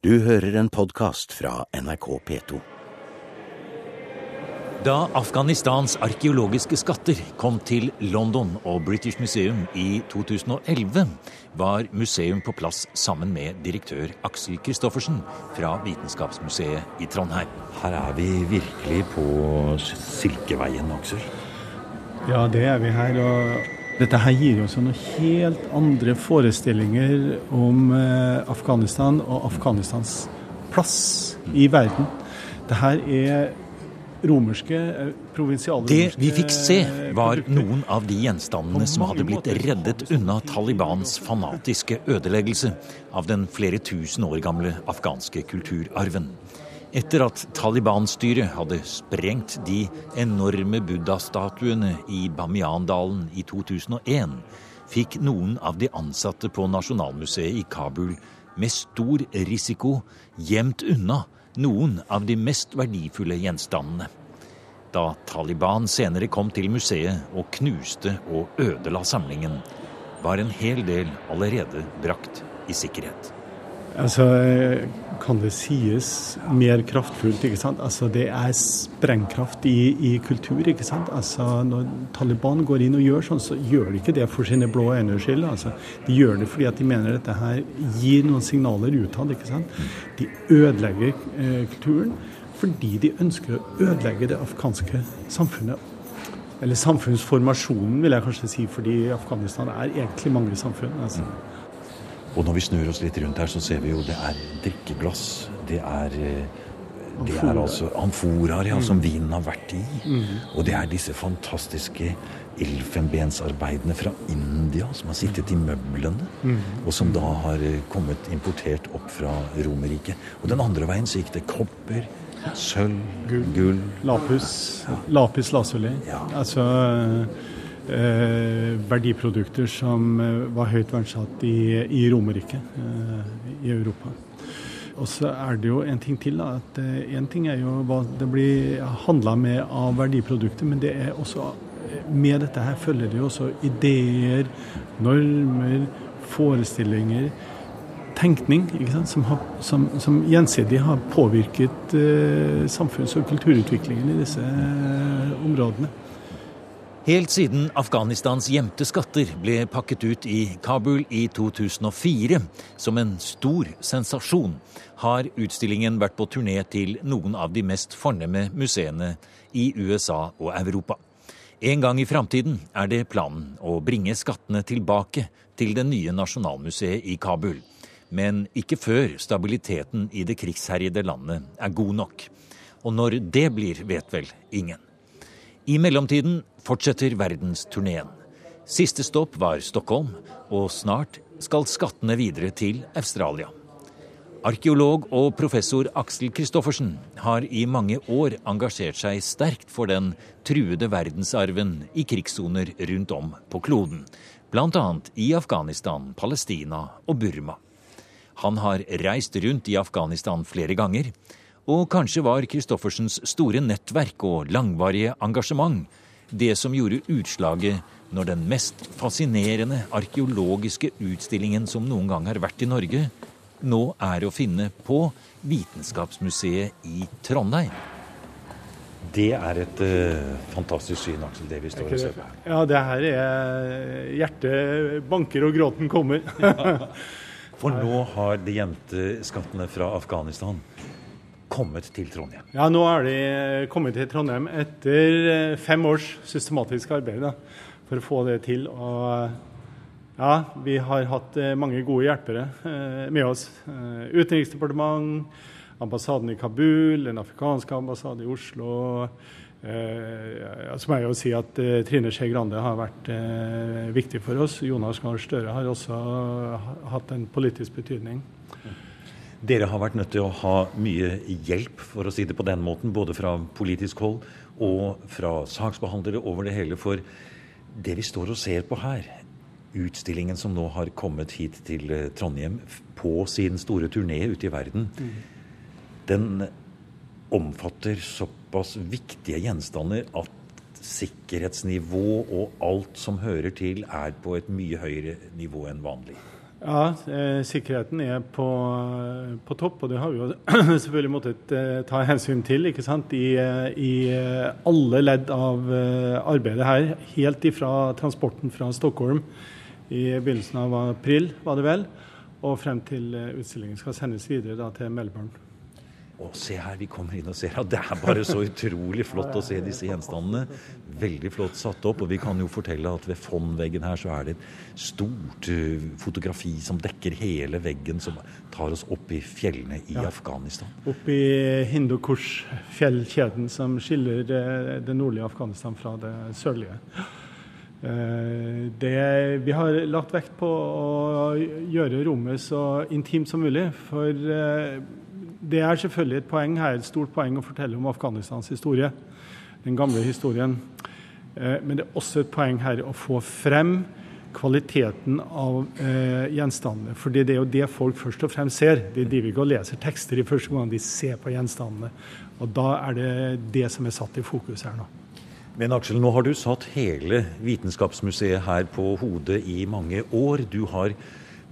Du hører en podkast fra NRK P2. Da Afghanistans arkeologiske skatter kom til London og British Museum i 2011, var museum på plass sammen med direktør Aksel Christoffersen fra Vitenskapsmuseet i Trondheim. Her er vi virkelig på Silkeveien, Aksel. Ja, det er vi her. og dette her gir oss noen helt andre forestillinger om eh, Afghanistan og Afghanistans plass i verden. Det her er romerske, provinsiale Det vi fikk se, var noen av de gjenstandene som hadde blitt reddet unna Talibans fanatiske ødeleggelse av den flere tusen år gamle afghanske kulturarven. Etter at Taliban-styret hadde sprengt de enorme buddha-statuene i Bamiyan-dalen i 2001, fikk noen av de ansatte på Nasjonalmuseet i Kabul med stor risiko gjemt unna noen av de mest verdifulle gjenstandene. Da Taliban senere kom til museet og knuste og ødela samlingen, var en hel del allerede brakt i sikkerhet. Altså, kan det sies mer kraftfullt, ikke sant? Altså, det er sprengkraft i, i kultur, ikke sant? Altså, når Taliban går inn og gjør sånn, så gjør de ikke det for sine blå øynes skyld. Altså, de gjør det fordi at de mener dette her gir noen signaler utad, ikke sant? De ødelegger eh, kulturen fordi de ønsker å ødelegge det afghanske samfunnet. Eller samfunnsformasjonen, vil jeg kanskje si, fordi Afghanistan er egentlig mange samfunn. altså. Og når vi snur oss litt rundt her, så ser vi jo det er drikkeglass. Det er, eh, det er altså amforaer ja, som vinen har vært i. Og det er disse fantastiske elfenbensarbeidene fra India som har sittet i møblene. Og som da har eh, kommet importert opp fra Romerriket. Og den andre veien så gikk det kopper, sølv, gull. Lapis, lapis lazuli. Ja. Altså eh, verdiprodukter som eh, var høyt verdsatt i, i Romerike, eh, i Europa. Og så er det jo en ting til. da, at Én ting er jo hva det blir handla med av verdiprodukter, men det er også eh, med dette her følger det jo også ideer, normer, forestillinger, tenkning, ikke sant? Som, har, som, som gjensidig har påvirket eh, samfunns- og kulturutviklingen i disse eh, områdene. Helt siden Afghanistans gjemte skatter ble pakket ut i Kabul i 2004 som en stor sensasjon, har utstillingen vært på turné til noen av de mest fornemme museene i USA og Europa. En gang i framtiden er det planen å bringe skattene tilbake til det nye nasjonalmuseet i Kabul. Men ikke før stabiliteten i det krigsherjede landet er god nok. Og når det blir, vet vel ingen. I mellomtiden fortsetter verdensturneen. Siste stopp var Stockholm, og snart skal skattene videre til Australia. Arkeolog og professor Aksel Christoffersen har i mange år engasjert seg sterkt for den truede verdensarven i krigssoner rundt om på kloden, bl.a. i Afghanistan, Palestina og Burma. Han har reist rundt i Afghanistan flere ganger, og kanskje var Christoffersens store nettverk og langvarige engasjement det som gjorde utslaget når den mest fascinerende arkeologiske utstillingen som noen gang har vært i Norge, nå er å finne på Vitenskapsmuseet i Trondheim. Det er et uh, fantastisk syn, Aksel, det vi står og ser på. her. Ja, det her er Hjertet banker og gråten kommer. For nå har de gjemte skattene fra Afghanistan kommet til Trondheim. Ja, nå er de kommet til Trondheim etter eh, fem års systematisk arbeid da, for å få det til. Og ja, vi har hatt eh, mange gode hjelpere eh, med oss. Eh, Utenriksdepartement, ambassaden i Kabul, den afrikanske ambassaden i Oslo. Eh, så må jeg jo si at eh, Trine Skei Grande har vært eh, viktig for oss. Jonas Gahr Støre har også hatt en politisk betydning. Dere har vært nødt til å ha mye hjelp, for å si det på den måten, både fra politisk hold og fra saksbehandlere over det hele. For det vi står og ser på her, utstillingen som nå har kommet hit til eh, Trondheim på sin store turné ute i verden, den omfatter såpass viktige gjenstander at sikkerhetsnivå og alt som hører til, er på et mye høyere nivå enn vanlig. Ja, eh, sikkerheten er på, på, topp, og det har vi jo selvfølgelig måttet eh, ta hensyn til ikke sant? I, eh, i eh, alle ledd av eh, arbeidet her. Helt ifra transporten fra Stockholm i begynnelsen av april, var det vel, og frem til utstillingen skal sendes videre da, til Melbourne. Og se her, vi kommer inn og ser at det er bare så utrolig flott å se disse gjenstandene. Veldig flott satt opp. Og vi kan jo fortelle at ved fondveggen her så er det et stort uh, fotografi som dekker hele veggen, som tar oss opp i fjellene i ja. Afghanistan. Opp i Hindukush-fjellkjeden som skiller det, det nordlige Afghanistan fra det sørlige. Uh, det, vi har lagt vekt på å gjøre rommet så intimt som mulig. For det er selvfølgelig et poeng her, et stort poeng å fortelle om Afghanistans historie. Den gamle historien. Eh, men det er også et poeng her å få frem kvaliteten av eh, gjenstandene. For det er jo det folk først og fremst ser. De driver ikke og leser tekster i første gang de ser på gjenstandene. Og da er det det som er satt i fokus her nå. Men Aksel, nå har du satt hele Vitenskapsmuseet her på hodet i mange år. Du har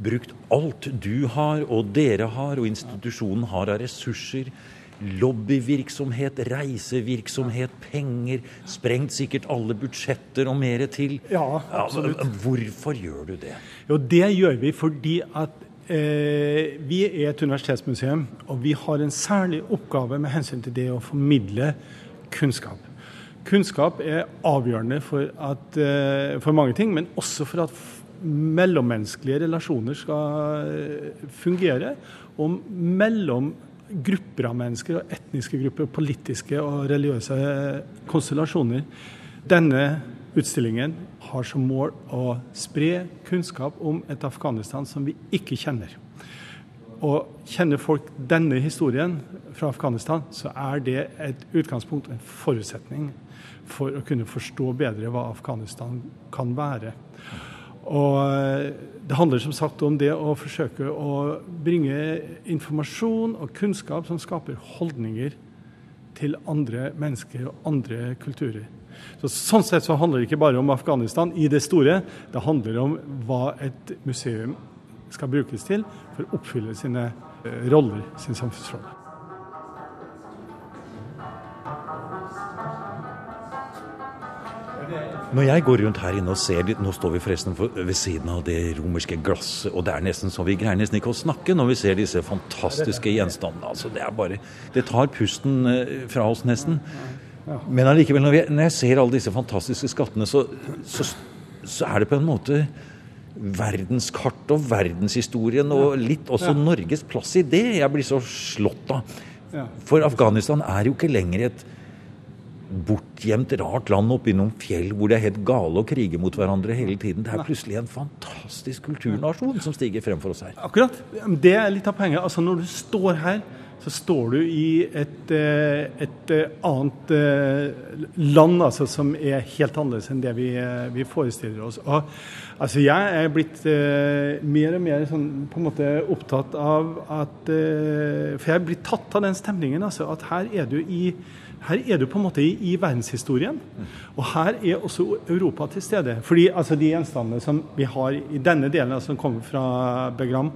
brukt alt du har, og dere har, og institusjonen har av ressurser. Lobbyvirksomhet, reisevirksomhet, penger. Sprengt sikkert alle budsjetter og mer til. Ja, absolutt. Hvorfor gjør du det? Jo, Det gjør vi fordi at eh, vi er et universitetsmuseum, og vi har en særlig oppgave med hensyn til det å formidle kunnskap. Kunnskap er avgjørende for, at, eh, for mange ting, men også for at mellommenneskelige relasjoner skal eh, fungere. Og mellom grupper av mennesker, og etniske grupper, politiske og religiøse konstellasjoner. Denne utstillingen har som mål å spre kunnskap om et Afghanistan som vi ikke kjenner. Og kjenner folk denne historien fra Afghanistan, så er det et utgangspunkt, en forutsetning for å kunne forstå bedre hva Afghanistan kan være. Og eh, det handler som sagt om det å forsøke å bringe informasjon og kunnskap som skaper holdninger til andre mennesker og andre kulturer. Så, sånn sett så handler det ikke bare om Afghanistan i det store. Det handler om hva et museum skal brukes til for å oppfylle sine eh, roller, sin samfunnsrolle. Når jeg går rundt her inne og ser litt Nå står vi forresten ved siden av det romerske glasset, og det er nesten så vi greier nesten ikke å snakke når vi ser disse fantastiske gjenstandene. Altså, det er bare Det tar pusten eh, fra oss nesten. Men allikevel, når, når, jeg ser alle disse fantastiske skattene, så, så, så er det på en måte verdenskart og verdenshistorien og litt også Norges plass i det jeg blir så slått av. For Afghanistan er jo ikke lenger et bortgjemt, rart land oppi noen fjell hvor det er helt gale å krige mot hverandre hele tiden. Det er plutselig en fantastisk kulturnasjon som stiger frem for oss her. Akkurat. Det er litt av poenget. Altså Når du står her, så står du i et, eh, et eh, annet eh, land altså, som er helt annerledes enn det vi, vi forestiller oss. Og, altså, jeg er blitt uh, mer og mer sånn, på en måte opptatt av at uh, For jeg er blitt tatt av den stemningen. Altså, at her er du i her er du på en måte i, i verdenshistorien. Og her er også Europa til stede. Fordi altså, de gjenstandene som vi har i denne delen, altså, som kommer fra Begram,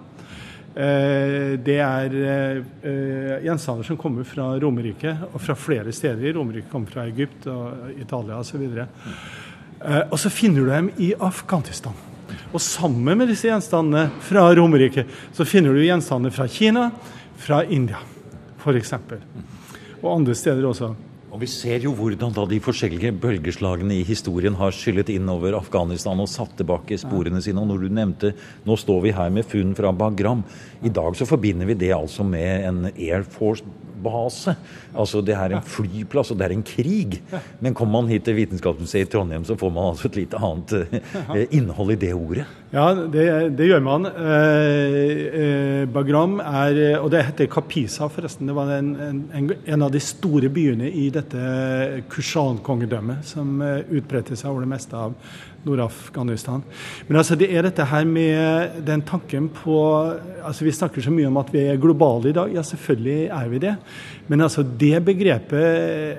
eh, det er eh, gjenstander som kommer fra Romerike, og fra flere steder i Romerike. Kommer fra Egypt og Italia osv. Og, eh, og så finner du dem i Afghanistan. Og sammen med disse gjenstandene fra Romerike, så finner du gjenstander fra Kina, fra India, f.eks og andre steder også. Og Vi ser jo hvordan da de forskjellige bølgeslagene i historien har skyllet innover Afghanistan og satt tilbake sporene sine. Og når du nevnte Nå står vi her med funn fra Bagram. I dag så forbinder vi det altså med en Air Force base. Altså Det er en flyplass, og det er en krig. Men kommer man hit til Vitenskapsmuseet i Trondheim, så får man altså et litt annet eh, innhold i det ordet. Ja, det, det gjør man. Eh, eh, Bagram er Og det heter Kapisa, forresten. Det var en, en, en av de store byene i dette Kushan-kongedømmet, som utbredte seg over det meste av Nord-Afghanistan. Men altså det er dette her med den tanken på altså Vi snakker så mye om at vi er globale i dag. Ja, selvfølgelig er vi det. Men altså det begrepet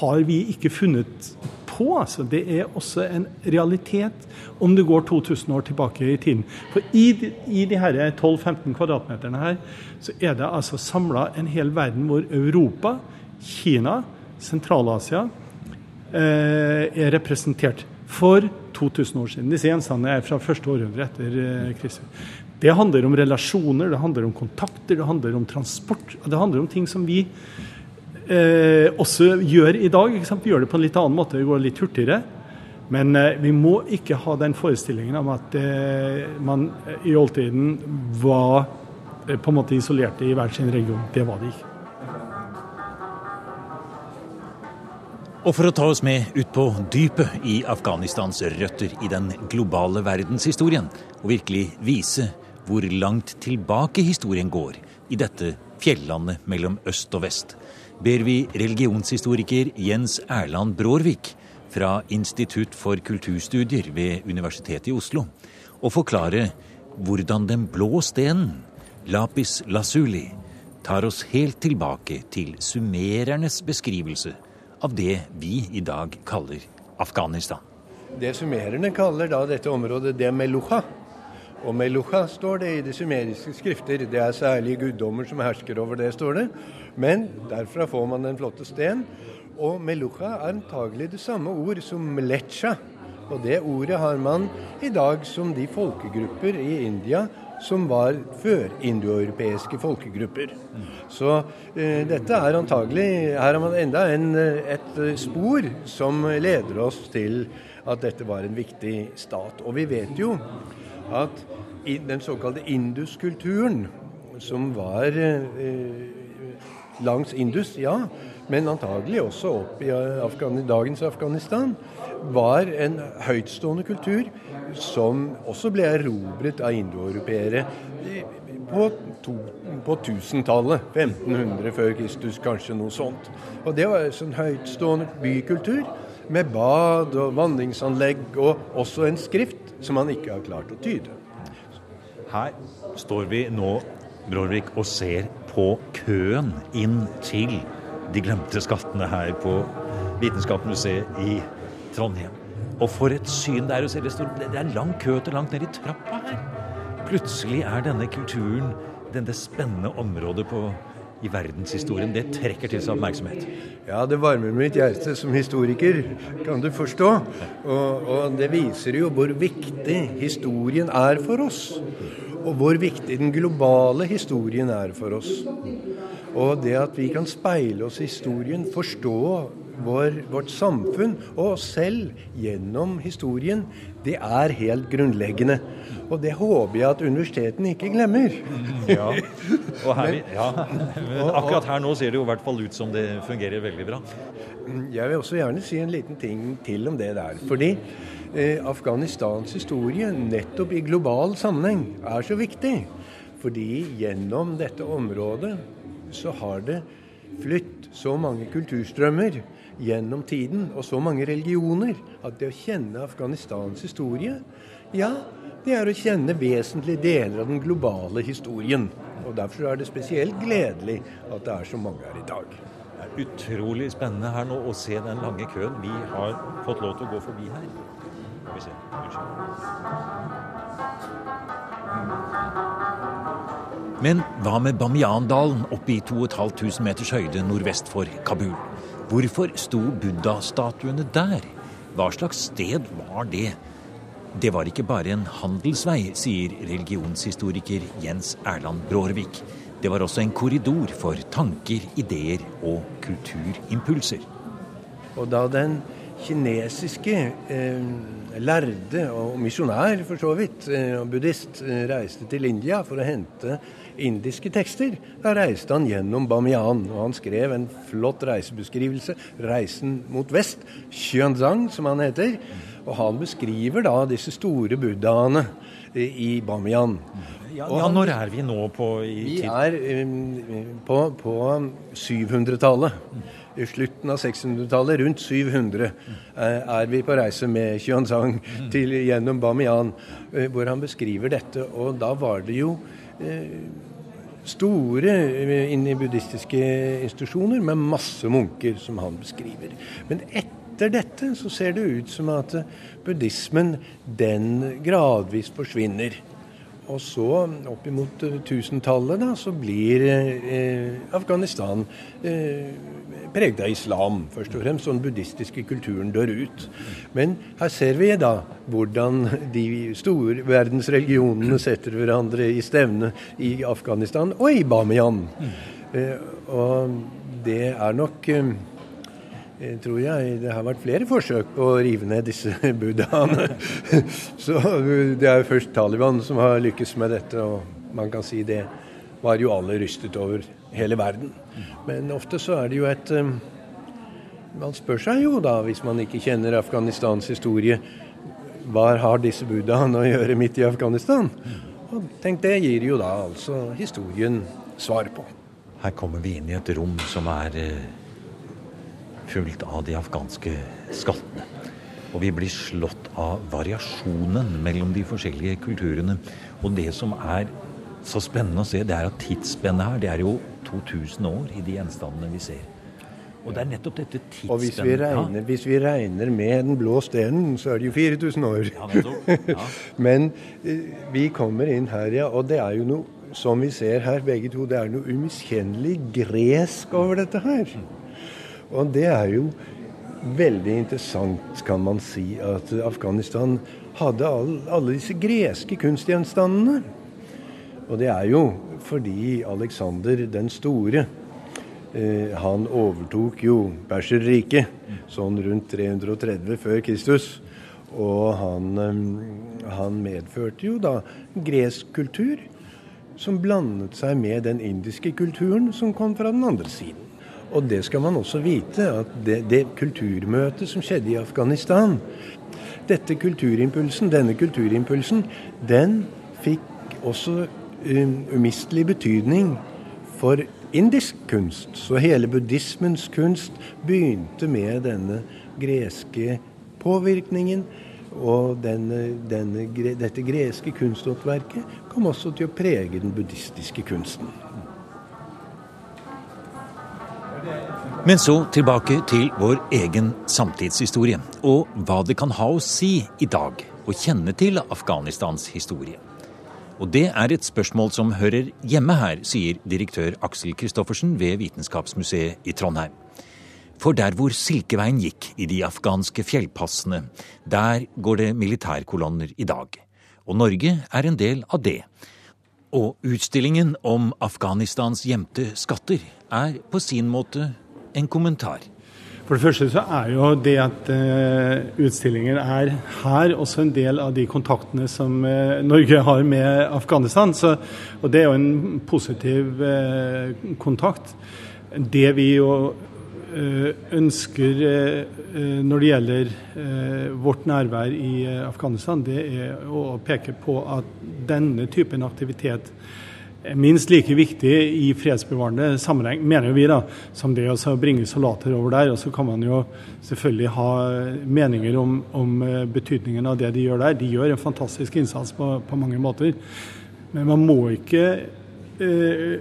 har vi ikke funnet på. Altså. Det er også en realitet om du går 2000 år tilbake i tiden. For i, de, i de her 12-15 kvadratmeterne her, så er det altså samla en hel verden hvor Europa, Kina, Sentral-Asia eh, er representert for 2000 år siden. Disse gjenstandene er fra første århundre etter krisen. Kristus. Det handler om relasjoner, det handler om kontakter, det handler om transport. Det handler om ting som vi eh, også gjør i dag. Vi gjør det på en litt annen måte, det går litt hurtigere. Men eh, vi må ikke ha den forestillingen om at eh, man i oldtiden var eh, på en måte isolerte i hver sin region. Det var de ikke. Og for å ta oss med ut på dypet i Afghanistans røtter i den globale verdenshistorien, og virkelig vise hvor langt tilbake historien går i dette fjellandet mellom øst og vest, ber vi religionshistoriker Jens Erland Brårvik fra Institutt for kulturstudier ved Universitetet i Oslo å forklare hvordan den blå stenen, lapis lazuli, tar oss helt tilbake til sumerernes beskrivelse av det vi i dag kaller Afghanistan. Det sumererne kaller da dette området det meluha. Og meluha står det i de sumeriske skrifter. Det er særlige guddommer som hersker over det, står det. Men derfra får man den flotte sten. Og meluha er antagelig det samme ord som mlecha. Og det ordet har man i dag som de folkegrupper i India som var før indoeuropeiske folkegrupper. Så eh, dette er antagelig Her har man enda en, et spor som leder oss til at dette var en viktig stat. Og vi vet jo at i den såkalte induskulturen, som var eh, langs Indus, ja, men antagelig også opp i Afghan dagens Afghanistan, var en høytstående kultur som også ble erobret av indoeuropeere på, på 1000-tallet. 1500 før Kristus, kanskje noe sånt. Og Det var en sånn høytstående bykultur med bad og vanningsanlegg, og også en skrift som man ikke har klart å tyde. Her står vi nå, Brorvik, og ser på køen inn til de glemte skattene her på Vitenskapsmuseet i Trondheim. Og for et syn det er å se. Det er lang kø til langt ned i trappa her. Plutselig er denne kulturen, denne spennende området på, i verdenshistorien, det trekker til seg oppmerksomhet. Ja, det varmer mitt hjerte som historiker, kan du forstå. Og, og det viser jo hvor viktig historien er for oss. Og hvor viktig den globale historien er for oss. Og det at vi kan speile oss i historien, forstå vår, vårt samfunn og oss selv gjennom historien, det er helt grunnleggende. Og det håper jeg at universitetene ikke glemmer. Ja. Her, ja. akkurat her nå ser det jo i hvert fall ut som det fungerer veldig bra. Jeg vil også gjerne si en liten ting til om det der. Fordi eh, Afghanistans historie nettopp i global sammenheng er så viktig. Fordi gjennom dette området så har det flytt så mange kulturstrømmer gjennom tiden, og så mange religioner, at det å kjenne Afghanistans historie, ja, det er å kjenne vesentlige deler av den globale historien. Og Derfor er det spesielt gledelig at det er så mange her i dag. Det er utrolig spennende her nå å se den lange køen. Vi har fått lov til å gå forbi her. Skal vi se. Unnskyld. Men hva med Bamiyan-dalen oppe i 2500 meters høyde nordvest for Kabul? Hvorfor sto buddha-statuene der? Hva slags sted var det? Det var ikke bare en handelsvei, sier religionshistoriker Jens Erland Brårvik. Det var også en korridor for tanker, ideer og kulturimpulser. Og da den kinesiske eh, lærde og misjonær, for så vidt, eh, og buddhist, eh, reiste til India for å hente indiske tekster. Da reiste han gjennom Bamiyan, og han skrev en flott reisebeskrivelse, 'Reisen mot vest', Xuanzang, som han heter. Og han beskriver da disse store buddhaene i Bamiyan. Ja, ja, Når er vi nå på i tid? Vi er um, på, på 700-tallet. I slutten av 600-tallet, rundt 700, eh, er vi på reise med Xuanzang til, gjennom Bamiyan, eh, hvor han beskriver dette. Og da var det jo eh, store inne i buddhistiske institusjoner med masse munker, som han beskriver. Men etter dette så ser det ut som at buddhismen den gradvis forsvinner. Og så, opp oppimot tusentallet, da, så blir eh, Afghanistan eh, preget av islam, først og fremst. Og den buddhistiske kulturen dør ut. Men her ser vi da hvordan de store verdensreligionene setter hverandre i stevne i Afghanistan og i Bamiyan. Eh, og det er nok eh, tror jeg det har vært flere forsøk på å rive ned disse buddhaene. Så det er jo først Taliban som har lykkes med dette, og man kan si det var jo alle rystet over hele verden. Men ofte så er det jo et um, Man spør seg jo da, hvis man ikke kjenner Afghanistans historie, hva har disse buddhaene å gjøre midt i Afghanistan? Og tenk, det gir jo da altså historien svar på. Her kommer vi inn i et rom som er eh, fullt av de afghanske skattene. Og vi blir slått av variasjonen mellom de forskjellige kulturene. Og det som er så spennende å se, det er at tidsspennet her, det er jo 2000 år i de gjenstandene vi ser. Og det er nettopp dette tidsspennet Og hvis vi, regner, ja. hvis vi regner med den blå stenen, så er det jo 4000 år. Ja, ja. Men eh, vi kommer inn her, ja, og det er jo noe, som vi ser her begge to, det er noe umiskjennelig gresk over dette her. Og det er jo veldig interessant, kan man si, at Afghanistan hadde alle, alle disse greske kunstgjenstandene. Og det er jo fordi Alexander den store eh, han overtok jo Perserriket sånn rundt 330 før Kristus. Og han, eh, han medførte jo da gresk kultur som blandet seg med den indiske kulturen som kom fra den andre siden. Og det skal man også vite, at det, det kulturmøtet som skjedde i Afghanistan dette kulturimpulsen, Denne kulturimpulsen den fikk også umistelig betydning for indisk kunst. Så hele buddhismens kunst begynte med denne greske påvirkningen. Og denne, denne, dette greske kunsthåndverket kom også til å prege den buddhistiske kunsten. Men så tilbake til vår egen samtidshistorie, og hva det kan ha å si i dag å kjenne til Afghanistans historie. Og det er et spørsmål som hører hjemme her, sier direktør Aksel Kristoffersen ved Vitenskapsmuseet i Trondheim. For der hvor Silkeveien gikk i de afghanske fjellpassene, der går det militærkolonner i dag. Og Norge er en del av det. Og utstillingen om Afghanistans gjemte skatter er på sin måte en kommentar. For det første så er jo det at uh, utstillingen er her også en del av de kontaktene som uh, Norge har med Afghanistan. Så, og det er jo en positiv uh, kontakt. Det vi jo ønsker når det gjelder vårt nærvær i Afghanistan, det er å peke på at denne typen aktivitet minst like viktig i fredsbevarende sammenheng, mener vi, da, som det å bringe soldater over der. Og så kan man jo selvfølgelig ha meninger om, om, eh, betydningen av det de gjør der. De gjør en fantastisk innsats på, på mange måter. Men man må ikke eh,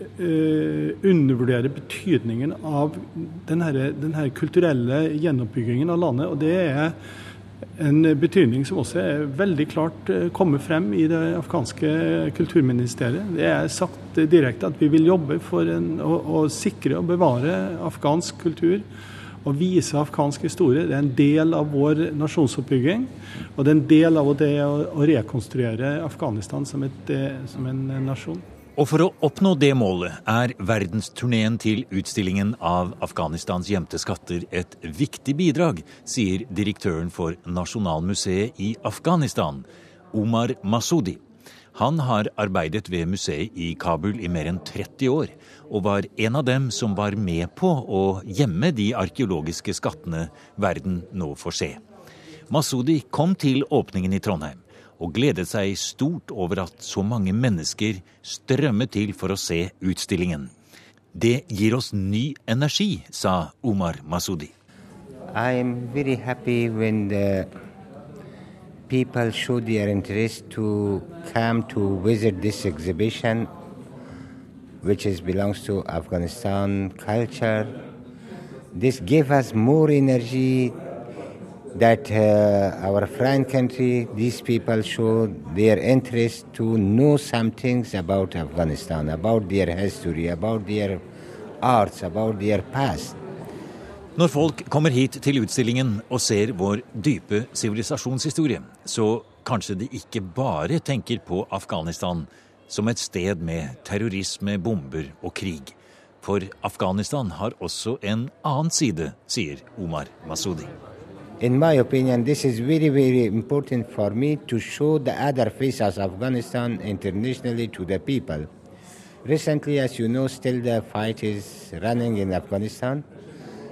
eh, undervurdere betydningen av den, her, kulturelle gjenoppbyggingen av landet. og det er en betydning som også er veldig klart kommet kommer frem i det afghanske kulturministeriet. Det er sagt direkte at vi vil jobbe for en, å, å, sikre og bevare afghansk kultur og vise afghansk historie. Det er en del av vår nasjonsoppbygging. Og det er en del av det å, å rekonstruere Afghanistan som, et, eh, som en nasjon. Og for å oppnå det målet er verdensturneen til utstillingen av Afghanistans gjemte skatter et viktig bidrag, sier direktøren for Nasjonalmuseet i Afghanistan, Omar Masudi. Han har arbeidet ved museet i Kabul i mer enn 30 år, og var en av dem som var med på å gjemme de arkeologiske skattene verden nå får se. Masudi kom til åpningen i Trondheim og gledet seg stort over at så mange mennesker strømmet til for å se utstillingen. Det gir oss ny energi, sa Omar Masudi. I am very happy when the people show their interest to come to visit this which is, belongs to Afghanistan culture. This gives us more energy that uh, our friend country, these people show their interest to know some things about Afghanistan, about their history, about their arts, about their past. Når folk kommer hit til utstillingen og ser vår dype sivilisasjonshistorie, så kanskje de ikke bare tenker på Afghanistan som et sted med terrorisme, bomber og krig. For Afghanistan har også en annen side, sier Omar Masudi. In my opinion, this is very, very important for me to show the other faces of Afghanistan internationally to the people. Recently, as you know, still the fight is running in Afghanistan.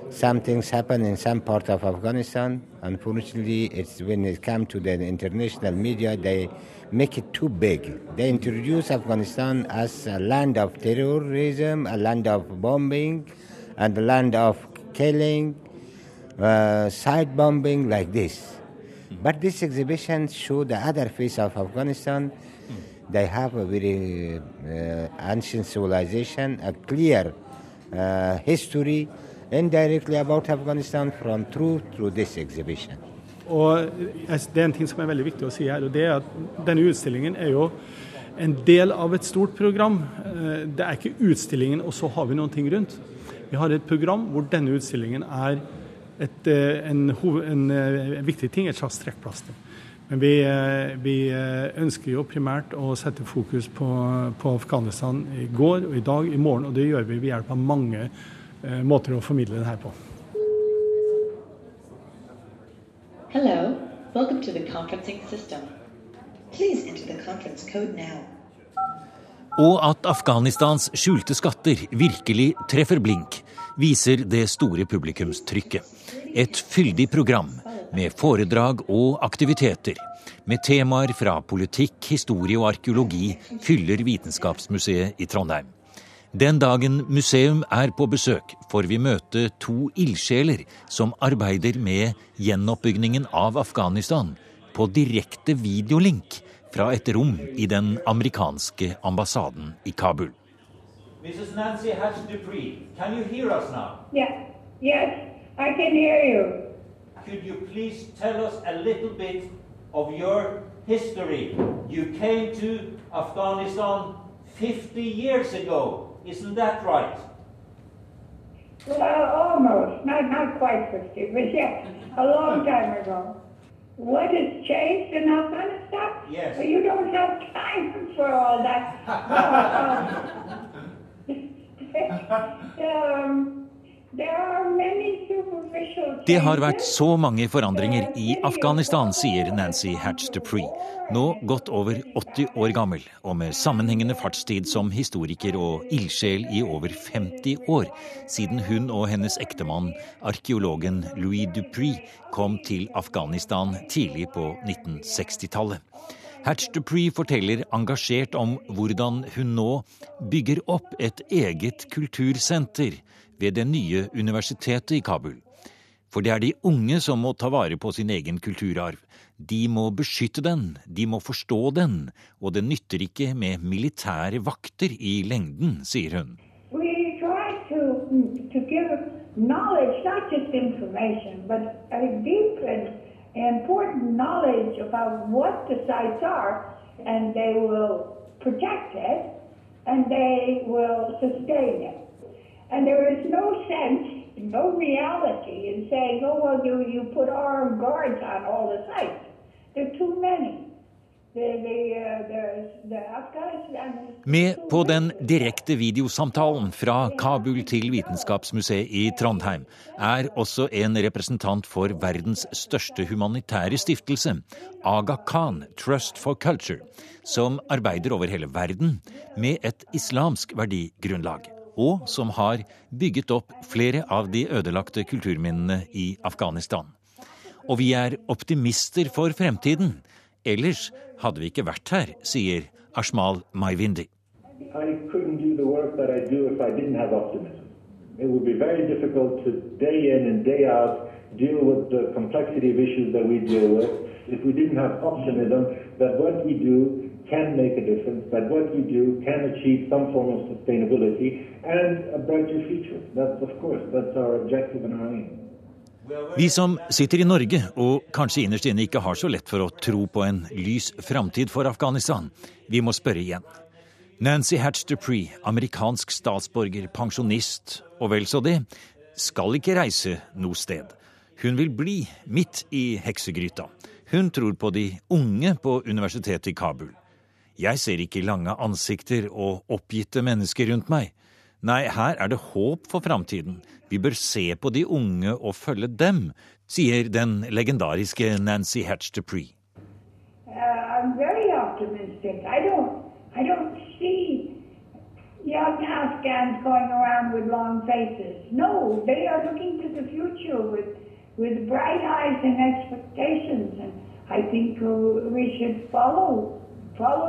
Some things happen in some part of Afghanistan. Unfortunately, it's when it comes to the international media, they make it too big. They introduce Afghanistan as a land of terrorism, a land of bombing, and a land of killing, uh, side bombing like this. But this exhibition show the other face of Afghanistan. They have a very uh, ancient civilization, a clear uh, history, indirectly about Afghanistan from truth through this exhibition. Og Det er en ting som er veldig viktig å si her, og det er at denne utstillingen er jo en del av et stort program. Eh, det er ikke utstillingen, og så har vi noen ting rundt. Vi har et program hvor denne utstillingen er et, eh, en, en, en, viktig ting, et slags trekkplaster. Men vi, eh, vi, ønsker jo primært å sette fokus på, på, Afghanistan i går og i dag, i morgen, og det gjør vi ved hjelp av mange uh, måter å formidle det her på. Hello, welcome to the conferencing system. Please enter the conference code now. Og at Afghanistans skjulte skatter virkelig treffer blink, viser det store publikumstrykket. Et fyldig program med foredrag og aktiviteter. Med temaer fra politikk, historie og arkeologi fyller Vitenskapsmuseet i Trondheim. Den dagen museum er på besøk, får vi møte to ildsjeler som arbeider med gjenoppbyggingen av Afghanistan på direkte videolink fra et rom i den amerikanske ambassaden i Kabul. Mrs. Nancy Hatch Dupree, can you hear us now? Yeah. Yes, I can hear you. Could you please tell us a little bit of your history? You came to Afghanistan 50 years ago. Isn't that right? Well, almost. Not, not quite 50, but yeah, a long time ago. What has changed in Afghanistan? Yes. Well, you don't have time for all that. Um, Det har vært så mange forandringer i Afghanistan, sier Nancy Hatch Dupree. Nå godt over 80 år gammel, og med sammenhengende fartstid som historiker og ildsjel i over 50 år, siden hun og hennes ektemann, arkeologen Louis Dupree, kom til Afghanistan tidlig på 1960-tallet. Hatch Dupree forteller engasjert om hvordan hun nå bygger opp et eget kultursenter ved det nye universitetet i Kabul. For det er de unge som må ta vare på sin egen kulturarv. De må beskytte den, de må forstå den, og det nytter ikke med militære vakter i lengden, sier hun. knowledge, not just information, but a deep and important knowledge about what the sites are, and they will protect it and they will sustain it. And there is no sense, no reality in saying, oh, well, you, you put armed guards on all the sites. There are too many. Med på den direkte videosamtalen fra Kabul til Vitenskapsmuseet i Trondheim er også en representant for verdens største humanitære stiftelse, Aga Khan Trust for Culture, som arbeider over hele verden med et islamsk verdigrunnlag og som har bygget opp flere av de ødelagte kulturminnene i Afghanistan. Og vi er optimister for fremtiden. Ellers hadde vi ikke vært her, sier Ashmal Maivindi. I couldn't do the work that I do if I didn't have optimism. It would be very difficult to day in and day out deal with the complexity of issues that we deal with if we didn't have optimism that what we do can make a difference, that what we do can achieve some form of sustainability and a brighter future. That's, of course, that's our objective and our aim. Vi som sitter i Norge og kanskje innerst inne ikke har så lett for å tro på en lys framtid for Afghanistan, vi må spørre igjen. Nancy Hatch Dupree, amerikansk statsborger, pensjonist og vel så det, skal ikke reise noe sted. Hun vil bli midt i heksegryta. Hun tror på de unge på universitetet i Kabul. Jeg ser ikke lange ansikter og oppgitte mennesker rundt meg. Nei, her er det håp for framtiden. Vi bør se på de unge og følge dem, sier den legendariske Nancy Hatch Dupree. Uh, young Afghans going around with long faces. No, they are looking to the future with, with bright eyes and expectations. And I think we should follow, follow.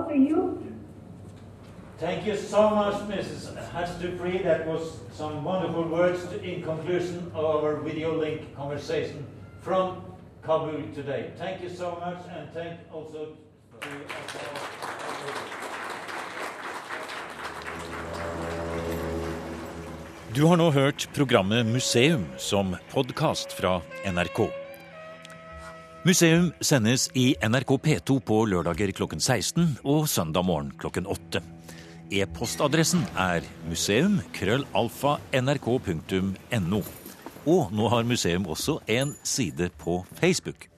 Thank you so much, Mrs. Hatch Dupree. That was some wonderful words to, in conclusion of our video link conversation from Kabul today. Thank you so much, and thank also to Du har nå hørt programmet Museum som podkast fra NRK. Museum sendes i NRK P2 på lørdager klokken 16 og søndag morgen klokken 8. E-postadressen er museum.krøllalfa.nrk.no. Og nå har museum også en side på Facebook.